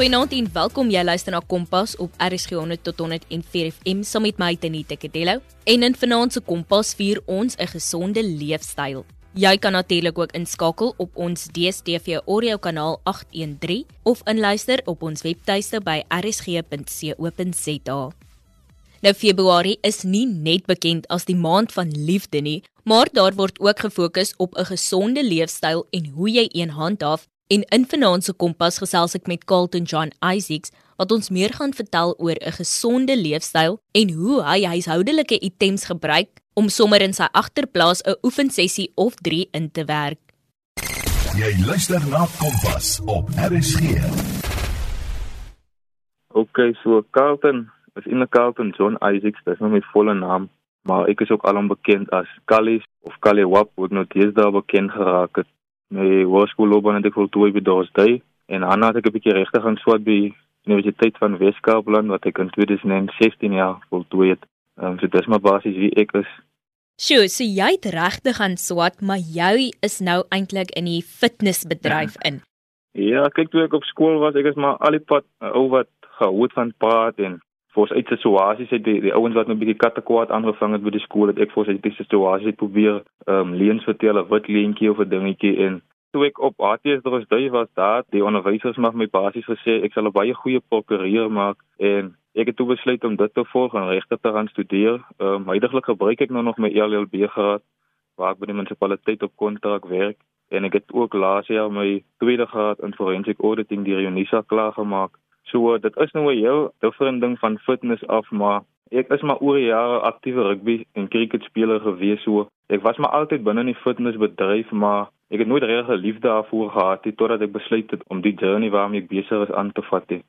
Goeienaand en welkom jy luister na Kompas op RSG 100 tot 104 FM saam met my Tenita Kadello. En in vanaand se Kompas vier ons 'n gesonde leefstyl. Jy kan natuurlik ook inskakel op ons DStv audio kanaal 813 of inluister op ons webtuiste by rsg.co.za. Nou Februarie is nie net bekend as die maand van liefde nie, maar daar word ook gefokus op 'n gesonde leefstyl en hoe jy een handhaaf En in vanaand se kompas gesels ek met Carlton John Isaacs wat ons meer gaan vertel oor 'n gesonde leefstyl en hoe hy huishoudelike items gebruik om sommer in sy agterplaas 'n oefensessie of 3 in te werk. Jy luister na Kompas op RSG. Okay, so Carlton, is in Carlton John Isaacs, dis nou my volle naam, maar ek is ook alom bekend as Callie of Callie Wap, wat nou deesdae bekend geraak het my hoërskoolloopbaan het ek voltooi by Dorstay en dan het ek 'n bietjie regtig gaan swat by Universiteit van Wes-Kaapland wat ek in 2016 jaar voltooi het. Ehm um, so dis maar basies wie ek is. Sjoe, so jy het regtig gaan swat, maar jy is nou eintlik in die fitnessbedryf in. Ja, kyk toe ek op skool was, ek is maar al die pad ou wat gehou van praat en Fors uit situasies het die, die ouens wat nou 'n bietjie kattekwaad aangevang het by die skool het ek fors uit die situasies probeer ehm um, leens vertel 'n wit leentjie of 'n dingetjie en toe ek op ATS dros dui was daar die onderwysers mag my basies gesê ek sal 'n baie goeie prokureur maak en ek het toe besluit om dit te volg en regte te gaan studeer. Ehm um, heidaglik gebruik ek nou nog my LLB graad waar ek by die munisipaliteit op kontrak werk en ek het ook laas jaar my tweede graad in forensic auditing deur Unisa klaar gemaak. So dit is nou 'n heel different ding van fitness af, maar ek is maar oor jare aktiewe rugby en cricket speler gewees so. Ek was maar altyd binne in die fitnessbedryf, maar ek het nooit regtig liefde daarvoor gehad nie totdat ek besluit het om die journey waarmee ek besig is aan te vat. Het.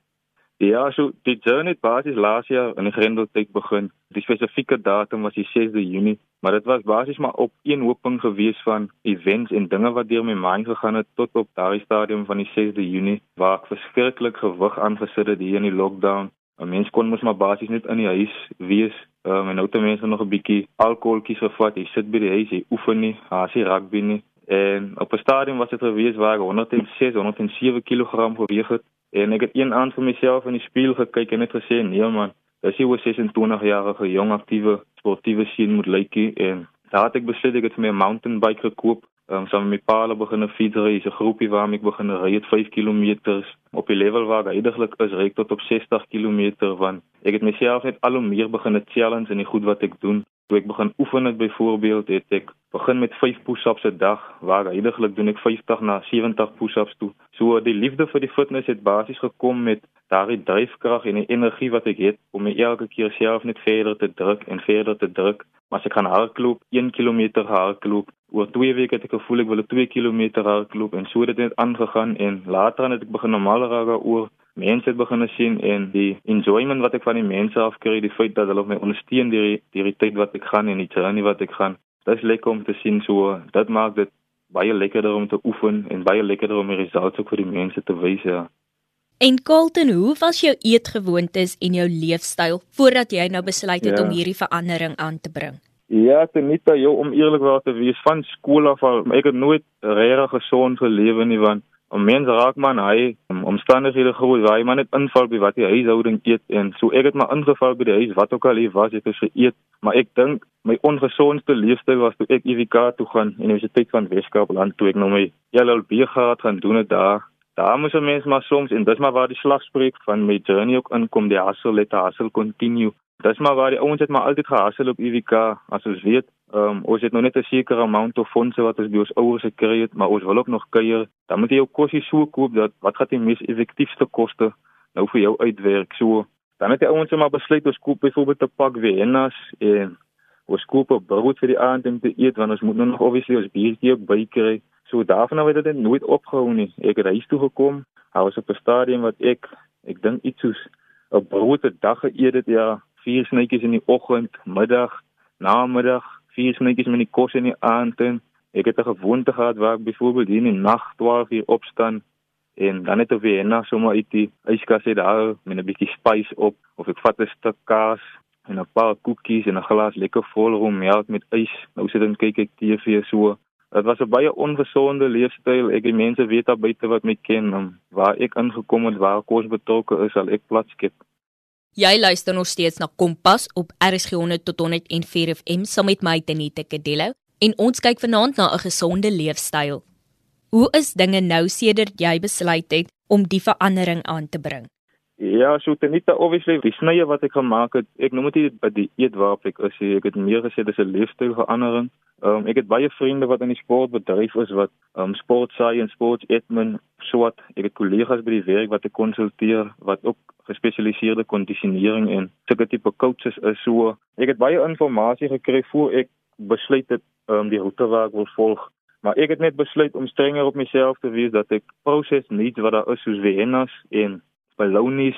Ja, so die journey het basies laas jaar in die Grendeltyd begin. Die spesifieke datum was die 6de Junie, maar dit was basies maar op een hoping gewees van events en dinge wat deur my mind gegaan het tot op daardie stadium van die 6de Junie waar ek verskriklik gewig aangesit het hier in die lockdown. 'n Mens kon mos maar basies net in die huis wees. Um, en nou te mense nog 'n bietjie alkoholtjies gevat. Jy sit by die huis, jy oefen nie, haas nie rugby nie. En op 'n stadium was dit gewees waar ek 106, 107 kg geweg het En ek het een aand vir myself in die spieël gekyk en net gesê, "Nee man, dis hier 'n 26 jarige jong aktiewe sportiewe seun moet lykie." En daar het ek besluit ek het vir my 'n mountain bike gekoop. Ehm um, saam met my pa begin 'n fietsry, 'n groepie waarmee ek begin ry het 5 km op die level waar ek heidaglik is, ry ek tot op 60 km van. Ek het myself net al hoe meer begin challenge in die goed wat ek doen. Toe ek begin oefen het byvoorbeeld, het ek begin met 5 push-ups 'n dag, waar heidaglik doen ek 50 na 70 push-ups toe. So die liefde vir die fitness het basies gekom met daardie dryfkrag en die energie wat ek het om my elke keer self net verder te druk en verder te druk. Maar as ek gaan hardloop, 1 km hardloop, oor 2 weke het ek gevoel ek wil 2 km hardloop en so het dit net aangegaan en later het ek begin normaal raak oor mense het begin sien en die enjoyment wat ek van die mense af kry, die feit dat hulle my ondersteun deur die deur die tyd wat ek gaan en die journey wat ek gaan. Dit is lekker om te sien so. Dit maak dit baie lekkerder om te oefen en baie lekkerder om die resultate ook vir die mense te wys ja. En Colton, hoe was jou eetgewoontes en jou leefstyl voordat jy nou besluit het ja. om hierdie verandering aan te bring? Ja, net jou om eerlikwaar te wees van skool af al, ek het nooit regtig gesond gelewe nie want om mens raak man hy omstandighede groei waar hy maar net inval by wat die huishouding eet. En so ek het maar ingeval by die huis wat ook al hier was ek het geëet. Maar ek dink my ongesondste leefstyl was toe ek UWK toe gaan Universiteit van Weskaapland toe ek nou my LLB gehad gaan doen het daar. Daar moes 'n mens maar soms en dis maar waar die slag spreek van my journey ook inkom die hustle let hustle continue. Dis maar waar die ouens het maar altyd gehassel op UWK as ons weet Ehm um, ons het nog net 'n sekere amount of fondse wat ons by ons ouers gekry het, maar ons wil ook nog kuier. Dan moet jy jou kosse so koop dat wat gaan die mees effektiefste koste nou vir jou uitwerk. So dan het die ouens maar besluit ons koop byvoorbeeld 'n pak Viennas en ons koop 'n brood vir die aand om te eet want ons moet nou nog obviously ons biertjie ook bykry. So daarvan af het dit nooit opgehou nie. Ek het huis toe gekom, hou ons op 'n stadium wat ek ek dink iets soos 'n brood 'n dag geëet het ja, vier snytjies in die oggend, middag, namiddag vier snytjies met die kos in die aand en ek het 'n gewoonte gehad waar ek byvoorbeeld hier in die nag 12 uur opstaan en dan net op weer na sommer uit die yskas het daar met 'n bietjie spys op of ek vat 'n stuk kaas en 'n paar koekies en 'n glas lekker vol rum melk met ys. Nou sit ek kyk ek TV so Dit was 'n baie ongesonde leefstyl. Ek die mense weet daar buite wat my ken, waar ek ingekom het, waar kos betrokke is, al ek plat skep. Jy luister nog steeds na Kompas op RSG 100 tot 104 FM saam met my Tenita Kadello en ons kyk vanaand na 'n gesonde leefstyl. Hoe is dinge nou sedert jy besluit het om die verandering aan te bring? Ja, so Tenita, obviously, die snye wat ek gemaak het, ek noem dit by die eet waarop ek is, ek het meer gesê dis 'n leefstylverandering. Ehm um, ek het baie vriende wat in die sportbedryf is wat ehm um, sport science, sport admin, swat. Ek het kollegas by die werk wat ek konsulteer wat ook gespesialiseerde kondisionering en sulke tipe coaches is. So ek het baie inligting gekry voor ek besluit het ehm um, die roete waar ek wil volg. Maar ek het net besluit om strenger op myself te wees dat ek proses nie wat daar is soos en balonies,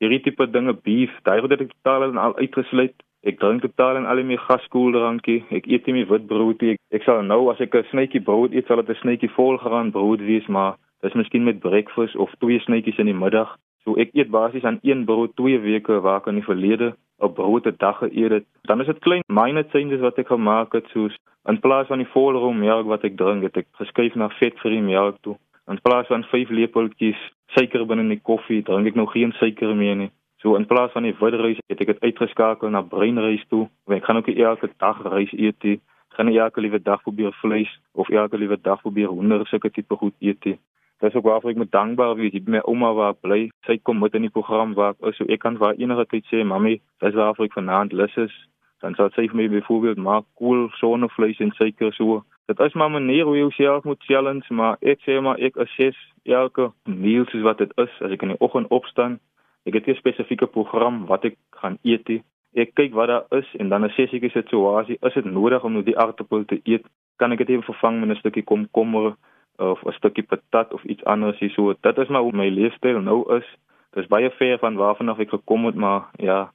hierdie tipe dinge, beef, daai word ek totaal en al uitgesluit. Ek drink totaal en al my gaskoeldrankie. Ek eet nie wit brood nie. Ek, ek sal nou as ek 'n snytjie brood eet, sal dit 'n snytjie volgeraan brood wees, maar dis miskien met breakfast of twee snytjies in die middag. So ek eet basies aan een brood twee weke waar ek in die verlede op brood 'n dag geëet het. Dan is dit klein minor changes wat ek gemaak het soos in plaas van die volroom melk wat ek drink, het ek geskuif na vetvrye melk toe. In plaas van 5 lepeltjies suiker binne in die koffie, drink ek nou geen suiker meer nie. So in plaas van die wit rys het ek dit uitgeskakel na bruin rys toe. Ek gaan ook elke dag rys eet. Ek gaan elke liewe dag probeer vleis of elke liewe dag probeer hoender sulke tipe goed eet. Dis ook waarvoor ek met dankbaar wees. Ek my ouma waar bly. Sy kom met in die program waar ek so ek kan waar enige tyd sê, "Mamy, dis waarvoor ek vanaand lus is." Dan sal sy vir my byvoorbeeld maak koel sonnevleis en suiker so. Dit is maar 'n manier hoe jy jouself moet challenge, maar ek sê maar ek assess elke meal soos wat dit is. As ek in die oggend opstaan, ek het 'n spesifieke program wat ek gaan eet. Ek kyk wat daar is en dan assess ek die situasie. Is dit nodig om nou die aardappel te eet? Kan ek dit even vervang met 'n stukkie komkommer of 'n stukkie patat of iets anders hier so? Dit is maar hoe my leefstyl nou is. Dit is baie ver van waarvan ek gekom het, maar ja.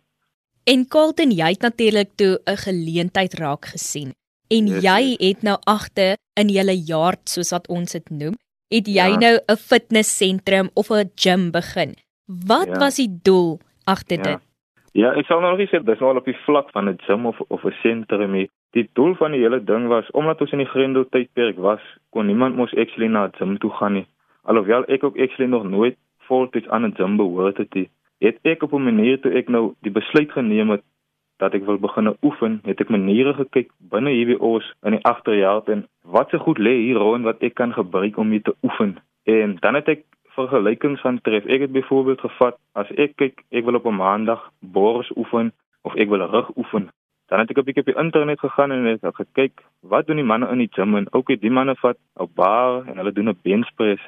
En Colton, jy het natuurlik toe 'n geleentheid raak gesien en yes, jy het nou agter in julle yard soos wat ons dit noem, het jy ja. nou 'n fitnessentrum of 'n gym begin. Wat ja. was die doel agter ja. dit? Ja, ek sal nou nog sê dis nou al op die vlak van 'n gym of of 'n sentrum. Die doel van die hele ding was omdat ons in die Grendel tydperk was, kon niemand mos actually na 'n gym toe gaan nie. Alhoewel ek ook actually nog nooit voltyds aan 'n gym behoort het nie. Het ek op 'n manier toe ek nou die besluit geneem het dat ek wil begin oefen, het ek maniere gekyk binne hierdie oos in die agterjaar en wat se goed lê hier rond wat ek kan gebruik om mee te oefen. En dan het ek vergelykings van tref. Ek het byvoorbeeld gevat as ek kyk, ek wil op 'n maandag bors oefen of ek wil rug oefen. Dan het ek 'n bietjie op die internet gegaan en het gekyk wat doen die manne in die gym en ook die manne vat op bar en hulle doen 'n bench press.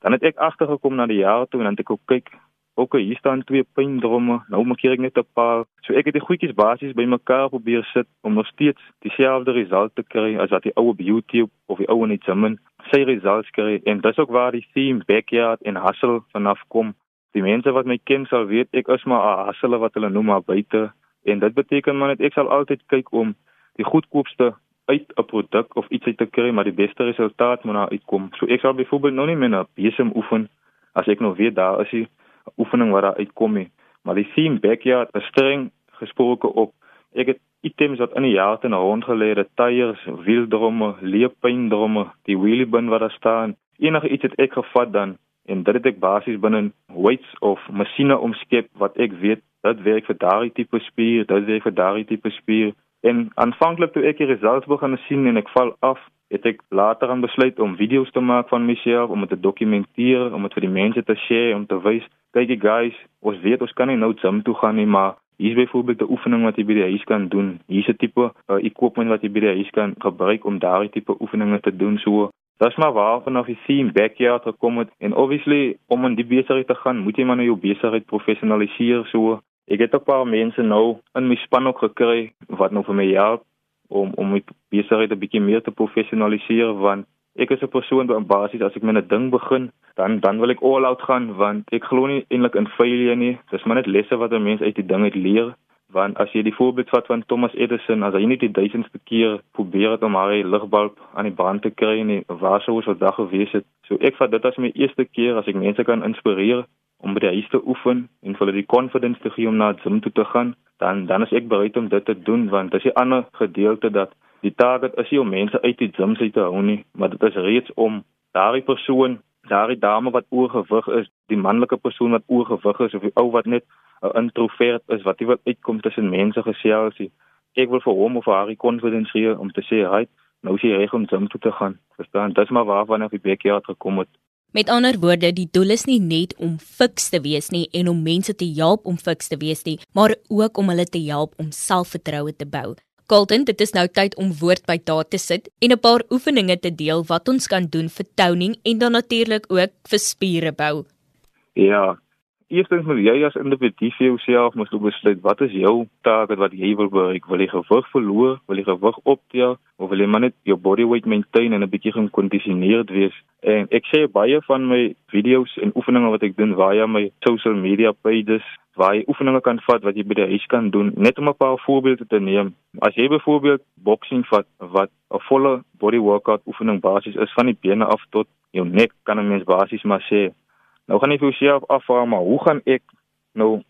Dan het ek agtergekom na die jare toe en dan het ek ook kyk ook hier staan twee pyndromme. Nou maak ek net 'n paar. So ek het die goedjies basies bymekaar probeer sit om nog steeds dieselfde resultate te kry as wat die ou op YouTube of die ou in die gym sy resultate kry. En dis ook waar die theme backyard en hustle vanaf kom. Die mense wat my ken sal weet ek is maar 'n hustle wat hulle noem maar buite. En dit beteken maar net ek sal altyd kyk om die goedkoopste uit 'n produk of iets uit te kry maar die beste resultaat moet daar uitkom. So ek sal byvoorbeeld nou nie meer na besem oefen as ek nog weet daar is 'n oefening wat daar uitkom nie. Maar die theme backyard is streng gesproke op. Ek het items wat in die jaar ten rondgelê het, tyres, wieldromme, leepyndromme, die wheelie bin wat daar staan. Enige iets het ek gevat dan en dit het ek basies binne weights of masjiene omskep wat ek weet dit werk vir daardie tipe spier, dit werk vir daardie tipe spier. En aanvanklik toe ek die resultate begin sien en ek val af, het ek later aan besluit om video's te maak van myself om dit te dokumenteer, om dit vir die mense te share, om te wys, kyk jy guys, ons weet ons kan nie nou gym toe gaan nie, maar hier is byvoorbeeld 'n oefening wat jy by die huis kan doen. Hier is 'n tipe uh, equipment wat jy by die huis kan gebruik om daardie tipe oefeninge te doen. So, dis maar waar vanaf die theme backyard gekom het en obviously om in die besigheid te gaan, moet jy maar nou jou besigheid professionaliseer so. Ek het 'n paar mense nou in my span ook gekry wat nou vir my help om om my besigheid 'n bietjie meer te professionaliseer want ek is 'n persoon wat op basis as ek met 'n ding begin, dan dan wil ek all out gaan want ek glo nie eintlik in failure nie. Dis maar net lesse wat 'n mens uit die ding uit leer. Want as jy die voorbeeld vat van Thomas Edison, as hy nie die duisendste keer probeer het om haar ligbalp aan die brand te kry nie, waar sou ons vandag gewees het? So ek vat dit as my eerste keer as ek mense kan inspireer om by die huis te oefen en hulle die confidence te gee om na die gym toe te gaan, dan dan is ek bereid om dit te doen want dis 'n ander gedeelte dat Die target is nie om mense uit die gyms uit te hou nie, maar dit is reeds om daardie persoon, daardie dame wat oorgewig is, die manlike persoon wat oorgewig is of die ou wat net 'n introvert is wat nie wil uitkom tussen mense gesels nie. Ek wil vir hom of haar die confidence gee om te sê, "Hy, nou is jy reg om gym toe te gaan." Verstaan? Dis maar waarvan ek die bekjaar gekom het. Met ander woorde, die doel is nie net om fiks te wees nie en om mense te help om fiks te wees nie, maar ook om hulle te help om selfvertroue te bou. Colton, dit is nou tyd om woord by daad te sit en 'n paar oefeninge te deel wat ons kan doen vir toning en dan natuurlik ook vir spiere bou. Ja, Eerstens moet jy as individu vir jouself moet besluit wat is jou taak wat jy wil bereik? Wil jy gewig verloor? Wil jy gewig optel? Of wil jy maar net jou body weight maintain en 'n bietjie gekondisioneerd wees? En ek sê baie van my video's en oefeninge wat ek doen via my social media pages, waar jy oefeninge kan vat wat jy by die huis kan doen, net om 'n paar voorbeelde te neem. As jy byvoorbeeld boxing vat wat 'n volle body workout oefening basis is van die bene af tot jou nek, kan 'n mens basies maar sê Nou gaan ek vir jouself afvra maar hoe gaan ek nou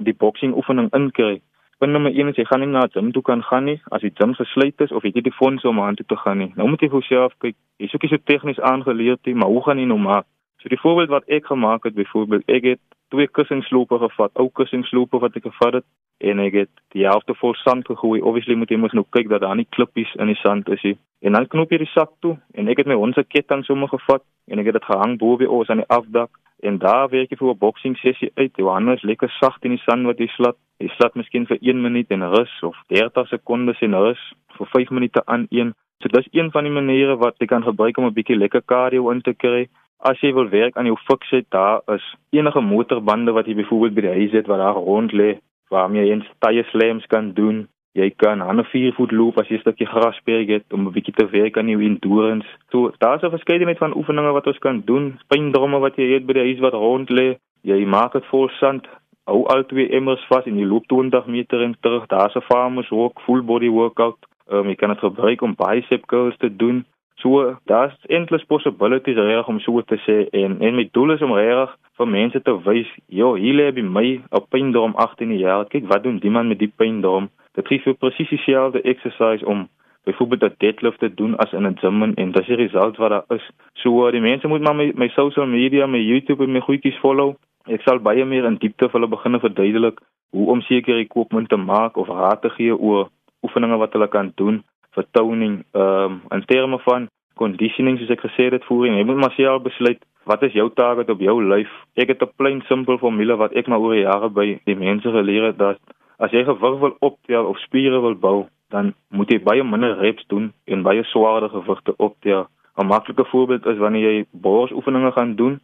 die boksing oefening inkry? Punt nommer 1 is jy gaan nie na gym toe kan gaan nie as die gym gesluit is of jy nie die fondse om aan toe te gaan nie. Nou moet jy vir jouself kyk, jy's ook nie so tegnies aangeleerd nie, maar hoe gaan jy nou maak? So die voorbeeld wat ek gemaak het, byvoorbeeld ek het twee kussingslope gevat, ou kussingslope wat ek gevat het en ek het die helfte vol sand gegooi. Obviously moet jy mos nou kyk dat daar nie klippies in die sand is nie. En dan knoop jy die sak toe en ek het my hondse ketting sommer gevat en ek het dit gehang bo by ons aan die afdak en daar werk jy vir 'n boksing sessie uit. Jou hande is lekker sag in die sand wat jy slat. Jy slat miskien vir 1 minuut en rus of 30 sekondes en rus vir 5 minute aan een. So dis een van die maniere wat jy kan gebruik om 'n bietjie lekker cardio in te kry. As jy wil werk aan jou fiksheid, daar is enige motorbande wat jy byvoorbeeld by die huis het wat daar rond lê, waarmee jy tye slams kan doen. Jy kan aan 'n 4 voet loop as jy 'n stukkie grasberg het om 'n bietjie te werk aan jou endurance. So daar's 'n verskeidenheid van oefeninge wat ons kan doen. Pyndromme wat jy het by die huis wat rond lê. Jy maak dit vol sand. Hou al twee emmers vas en jy loop 20 meter en terug. Daar's 'n farmers walk, full body workout. Um, jy kan dit gebruik om bicep curls te doen. So daar's endless possibilities reg om so te sê en en my doel is om reg vir mense te wys, joh, hier lê by my 'n pyndrom 18 jaar. Kyk wat doen die man met die pyndrom? Dit gee vir presies dieselfde exercise om byvoorbeeld 'n deadlift te doen as in 'n gym en dis die result wat daar is. So die mense moet maar my, my social media, my YouTube en my goedjies follow. Ek sal baie meer in diepte vir hulle begin verduidelik hoe om seker equipment te maak of raad te gee oor oefeninge wat hulle kan doen vir toning ehm um, in terme van conditioning soos ek gesê het voor en jy moet maar self besluit wat is jou target op jou lyf. Ek het 'n plain simpel formule wat ek maar oor die jare by die mense geleer het dat As jy gewig wil optel of spiere wil bou, dan moet jy baie minder reps doen en baie swaarder gewigte optel. 'n Maklike voorbeeld is wanneer jy borsoefeninge gaan doen,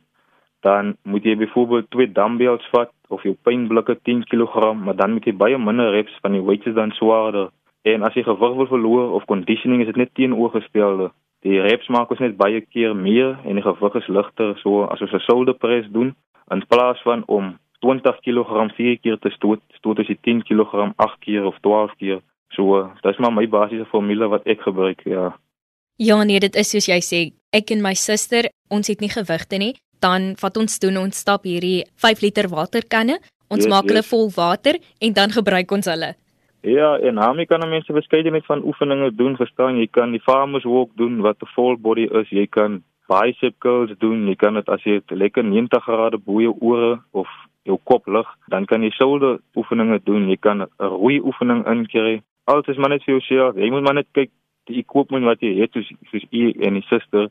dan moet jy byvoorbeeld twee dumbbells vat of jou pynblikke 10 kg, maar dan moet jy baie minder reps van die weights is dan swaarder. En as jy gewig wil verloor of conditioning is dit net teenoorgestelde. Die reps maak ons net baie keer meer en die gewig is ligter, so as ons 'n shoulder press doen in plaas van om 20 kg 4 keer te stoot, stoot as jy 10 kg 8 keer of 12 keer. So, dit is maar my basiese formule wat ek gebruik, ja. Ja, nee, dit is soos jy sê, ek en my suster, ons het nie gewigte nie, dan vat ons doen ons stap hierdie 5 liter waterkanne, ons yes, maak hulle yes. vol water en dan gebruik ons hulle. Ja, en daarmee kan mense verskeidenheid van oefeninge doen, verstaan jy, kan die farmers walk doen wat 'n full body is, jy kan bicep curls doen, jy kan dit as jy lekker 90 grade bo jou ore of jou kop lig, dan kan jy shoulder oefeninge doen, jy kan 'n roei oefening inkry. Alles is maar net vir jou self. Jy moet maar net kyk die equipment wat jy het, soos soos u en die suster,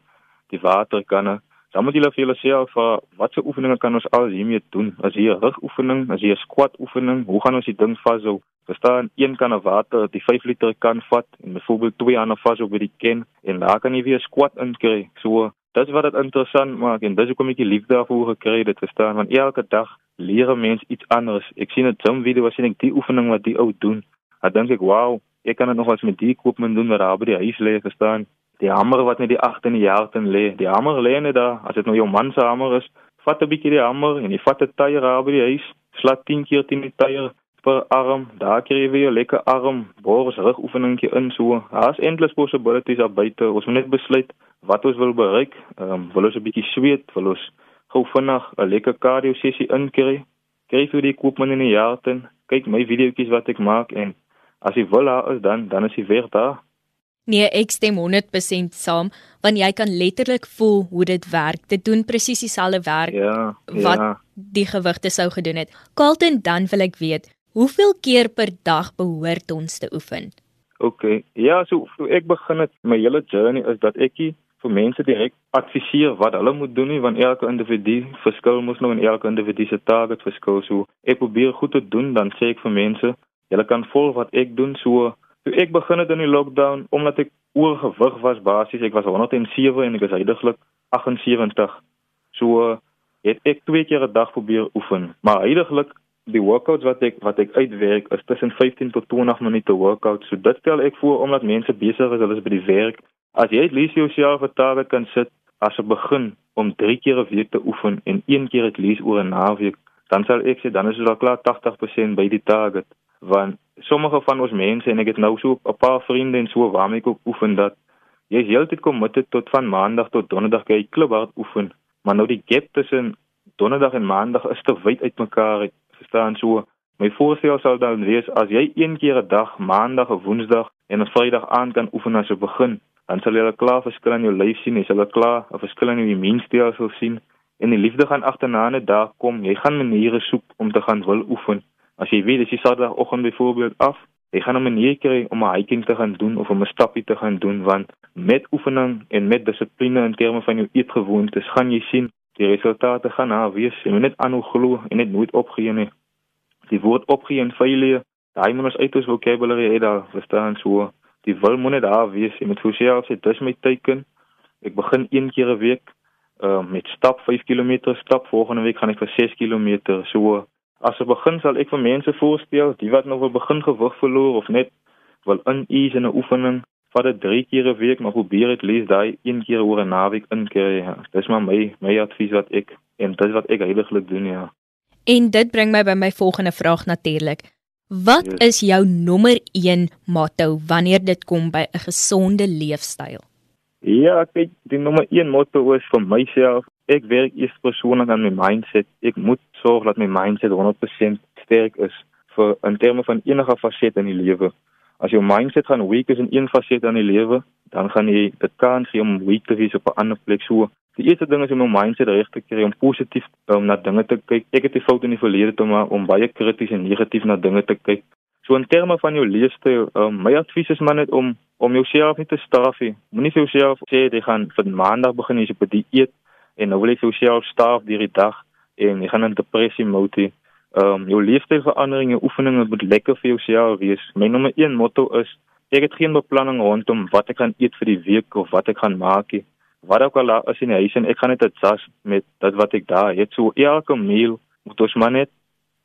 die waterkanne. Dan moet jy vir jouself vra watse oefeninge kan ons al hiermee doen? As jy 'n rugoefening, as jy 'n squat oefening, hoe gaan ons die ding vashou? Verstaan, een kan 'n water, die 5 liter kan vat en byvoorbeeld twee ander vashou by die ken en daar kan jy weer squat inkry. So Dit wat dit interessant maak en dis hoekom ek die liefde daarvoor gekry het, verstaan, want elke dag leer 'n mens iets anders. Ek sien 'n gym video sien ek die oefening wat die ou doen. Dan dink ek, "Wow, ek kan dit nog eens met die equipment doen wat daar by die huis lê gestaan." Die hamer wat net die 8 in die jaar ten lê. Die hamer lê net daar. As dit nou jou man se hamer is, vat 'n bietjie die hamer en jy vat 'n tyer daar by die huis, slat 10 keer teen die tyer per arm. Daar kry jy weer 'n lekker arm, bors rug oefeningkie in so. Daar's endless possibilities daar buite. Ons moet net besluit wat ons wil bereik. Ehm um, wil ons 'n bietjie sweet, wil ons gou vinnig 'n lekker cardio sessie inkry. Kry vir die equipment in die jaarten. Kyk my videoetjies wat ek maak en as jy wil daar is dan dan is jy weer daar. Nee, ek stem 100% saam, want jy kan letterlik voel hoe dit werk. Dit doen presies dieselfde werk Ja. wat ja. die gewigte sou gedoen het. Carlton, dan wil ek weet, hoeveel keer per dag behoort ons te oefen? Okay. Ja, so, so ek begin het my hele journey is dat ek vir mense direk adviseer wat hulle moet doen nie want elke individu verskil mos nou en elke individu se target verskil so ek probeer goed te doen dan sê ek vir mense julle kan volg wat ek doen so toe ek begin het in die lockdown omdat ek oorgewig was basies ek was 107 en ek is heidaglik 78 so het ek twee keer 'n dag probeer oefen maar heidaglik die workouts wat ek wat ek uitwerk is tussen 15 tot 20 minute workout. So dit stel ek voor omdat mense besig is, hulle is by die werk. As jy net jouself 'n target kan sit as 'n begin om 3 keer 'n week te oefen en 1 keer at least oor 'n naweek, dan sal ek sê dan is dit al klaar 80% by die target. Want sommige van ons mense en ek het nou so 'n paar vriende en so waarmee ek ook oefen dat jy is heeltyd committed tot van maandag tot donderdag jy kliphard oefen, maar nou die gap tussen donderdag en maandag is te wyd uitmekaar. Verstaan so. My voorstel sou dan wees as jy een keer 'n dag, maandag of woensdag en 'n vrydag aan kan oefen as 'n begin, dan sal jy 'n klaar verskil in jou lyf sien, jy sal 'n klaar 'n verskil in jou immuunstelsel sien en die liefde gaan agterna 'n dag kom. Jy gaan maniere soek om te gaan wil oefen. As jy weet as jy Saterdagoggend byvoorbeeld af, jy gaan 'n manier kry om 'n hiking te gaan doen of om 'n stappie te gaan doen want met oefening en met dissipline in terme van jou eetgewoontes gaan jy sien die resultate gaan daar wees. Jy moet net aanhou glo en net nooit opgee nie. Die woord opgee en failure, daai moet ons uit ons vocabulary uit daar verstaan so. Die wil moet net daar wees. Jy moet vir jouself sê dis my teiken. Ek begin een keer 'n week uh, met stap 5 km stap. Volgende week gaan ek vir 6 km. So as 'n begin sal ek vir mense voorstel, die wat nou wil begin gewig verloor of net wil in-ease in 'n oefening vat dit 3 keer 'n week, maar probeer dit lees daai een keer oor 'n naweek inkry. Ja. Dis maar my my advies wat ek en dis wat ek heiliglik doen, ja. En dit bring my by my volgende vraag natuurlik. Wat Yes. is jou nommer 1 motto wanneer dit kom by 'n gesonde leefstyl? Ja, kyk, die nommer 1 motto is vir myself, ek werk eers persoonlik aan my mindset. Ek moet sorg dat my mindset 100% sterk is vir in terme van enige faset in die lewe. As jou mindset gaan weak is in een faset in die lewe, dan gaan jy dit kans gee om weak te wees op 'n ander plek. So, die eerste ding is om jou mindset reg te kry om positief um, na dinge te kyk. Ek het die fout in die verlede te maak om baie krities en negatief na dinge te kyk. So in terme van jou leefstyl, um, my advies is maar net om om jouself nie te straf nie. Moenie vir jouself sê jy gaan vir maandag begin jy op 'n dieet en nou wil jy vir jouself staaf deur die dag en jy gaan in depressie mode. Ehm um, jou leefstylverandering, jou oefeninge moet lekker vir jouself wees. My nommer 1 motto is ek het geen beplanning rondom wat ek gaan eet vir die week of wat ek gaan maak nie. Wat ook al is in die huis en ek gaan net adjust met dit wat ek daar het. So elke meal moet ons maar net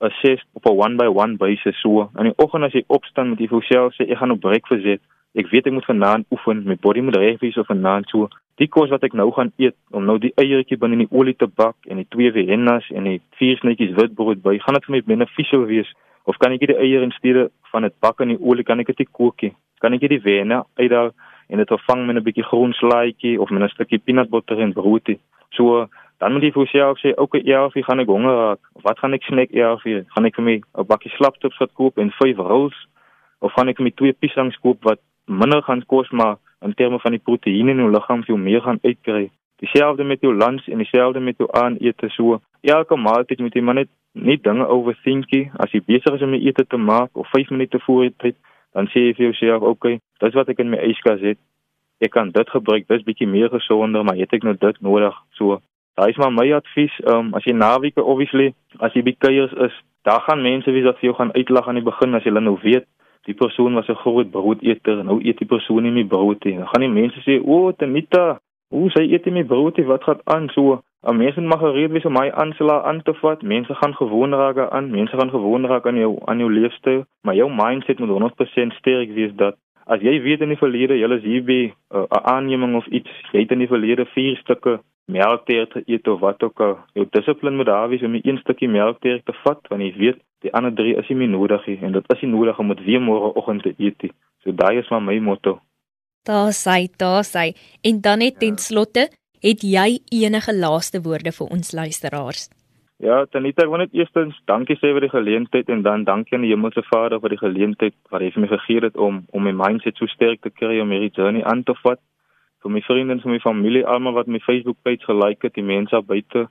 assess op 'n one by one basis so. In die oggend as jy opstaan met jy vir jouself sê ek gaan op breakfast eet. Ek weet ek moet vanaand oefen, my body moet reg wees of vanaand so. Die kos wat ek nou gaan eet om nou die eiertjie binne in die olie te bak en die twee viennas en die vier snytjies witbrood by, gaan dit vir my beneficial wees of kan ek die eier in steede van dit bak in die olie kan ek dit kook nie. Kan ek die vienna uitdaal en dit vervang met 'n bietjie groen slaaitjie of met 'n stukkie peanut butter en broodie. So dan moet jy vir jouself sê, "Oké, okay, wie gaan ek honger raak? Wat gaan ek snack wie gaan ek vir my 'n bakkie slaptops wat koop en vyf rolls of gaan ek vir my twee piesangs koop wat minder gaan kos maar in terme van die proteïene in jou liggaam veel meer gaan uitkry. Dieselfde met jou lunch en dieselfde met jou aandete so. Elke maaltyd moet jy maar net nie dinge overthinkie. As jy besig is om 'n ete te maak of 5 minute voor die tyd, dan sê jy vir jouself, "Oké, okay, dis wat ek in my yskas het. Ek kan dit gebruik. Dis bietjie meer gesonder, maar het ek nou dit nodig?" So, daai is maar my advies. Ehm um, as jy naweke obviously, as jy by kuiers is, daar gaan mense wees wat vir jou gaan uitlag aan die begin as jy nou weet die persoon was 'n groot broodeter en nou eet die persoon nie meer brood nie. Dan gaan die mense sê, "O, oh, Tanita, hoe sy eet nie meer brood nie. Wat gaan aan so?" 'n Mens moet maar gereed wees om my aansla aan te vat. Mense gaan gewoon raak aan. Mense gaan gewoon raak aan jou aan jou leefstyl, maar jou mindset moet 100% sterk wees dat as jy weet in die verlede jy is hier by 'n uh, aanneming of iets, jy het in die verlede 4 stukke melkteer te eet of wat ook al. Jou dissipline moet daar wees om een stukkie melkteer te vat want jy weet die ander 3 is nie meer nodig nie en dit is nie nodig om dit weer môre oggend te eet nie. So daai is maar my motto. Daar sê, daar sê. En dan net ten slotte, het jy enige laaste woorde vir ons luisteraars? Ja, Tanita, ek wil net eerstens dankie sê vir die geleentheid en dan dankie aan die Hemelse Vader vir die geleentheid wat hy vir my gegee het om om my mindset so sterk te kry om hierdie journey aan te vat. Vir my vriende en vir my familie, almal wat my Facebook page gelike het, die mense buite,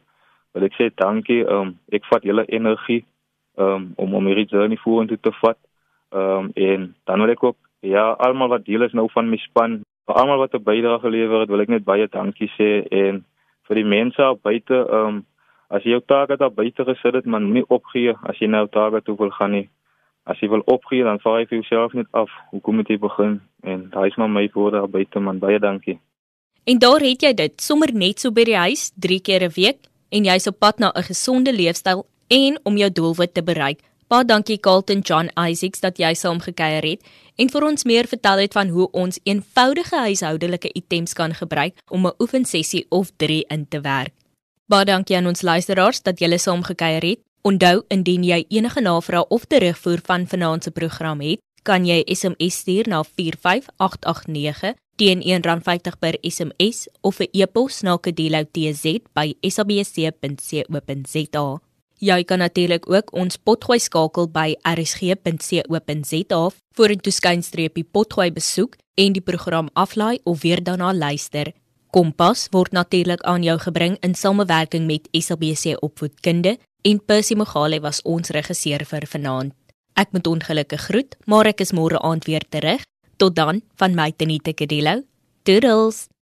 wil ek sê dankie. Um ek vat julle energie um om om hierdie journey vorentoe te vat. Um en dan wil ek ook ja, almal wat deel is nou van my span, vir almal wat 'n bydrae gelewer het, wil ek net baie dankie sê en vir die mense buite um as jy jou taak daar buite gesit het, man, nie opgee as jy nou taak toe wil gaan nie. As jy wil opgee, dan vaar jy vir jouself net af. Hoekom moet jy begin? En daai is maar my woorde daar buite, man. Baie dankie. En daar het jy dit, sommer net so by die huis, 3 keer 'n week en jy's op pad na 'n gesonde leefstyl en om jou doelwit te bereik. Baie dankie Carlton John Isaacs dat jy saam gekuier het en vir ons meer vertel het van hoe ons eenvoudige huishoudelike items kan gebruik om 'n oefensessie of 3 in te werk. Baie dankie aan ons luisteraars dat julle saam gekuier het. Onthou indien jy enige navrae of terugvoer van vanaand se program het, kan jy SMS stuur na 45889 teen R1.50 per SMS of 'n e-pos na kedeloutz@sabc.co.za. Jy kan natuurlik ook ons potgooi skakel by rsg.co.za vorentoe skynstreepie potgooi besoek en die program aflaai of weer daarna luister. Kompas word natuurlik aan jou gebring in samewerking met SABC Opvoedkunde en Percy Mogale was ons regisseur vir vanaand. Ek moet ongelukkig groet, maar ek is môre aand weer terug. Tot dan van my Tenita Kedilo. Toodles.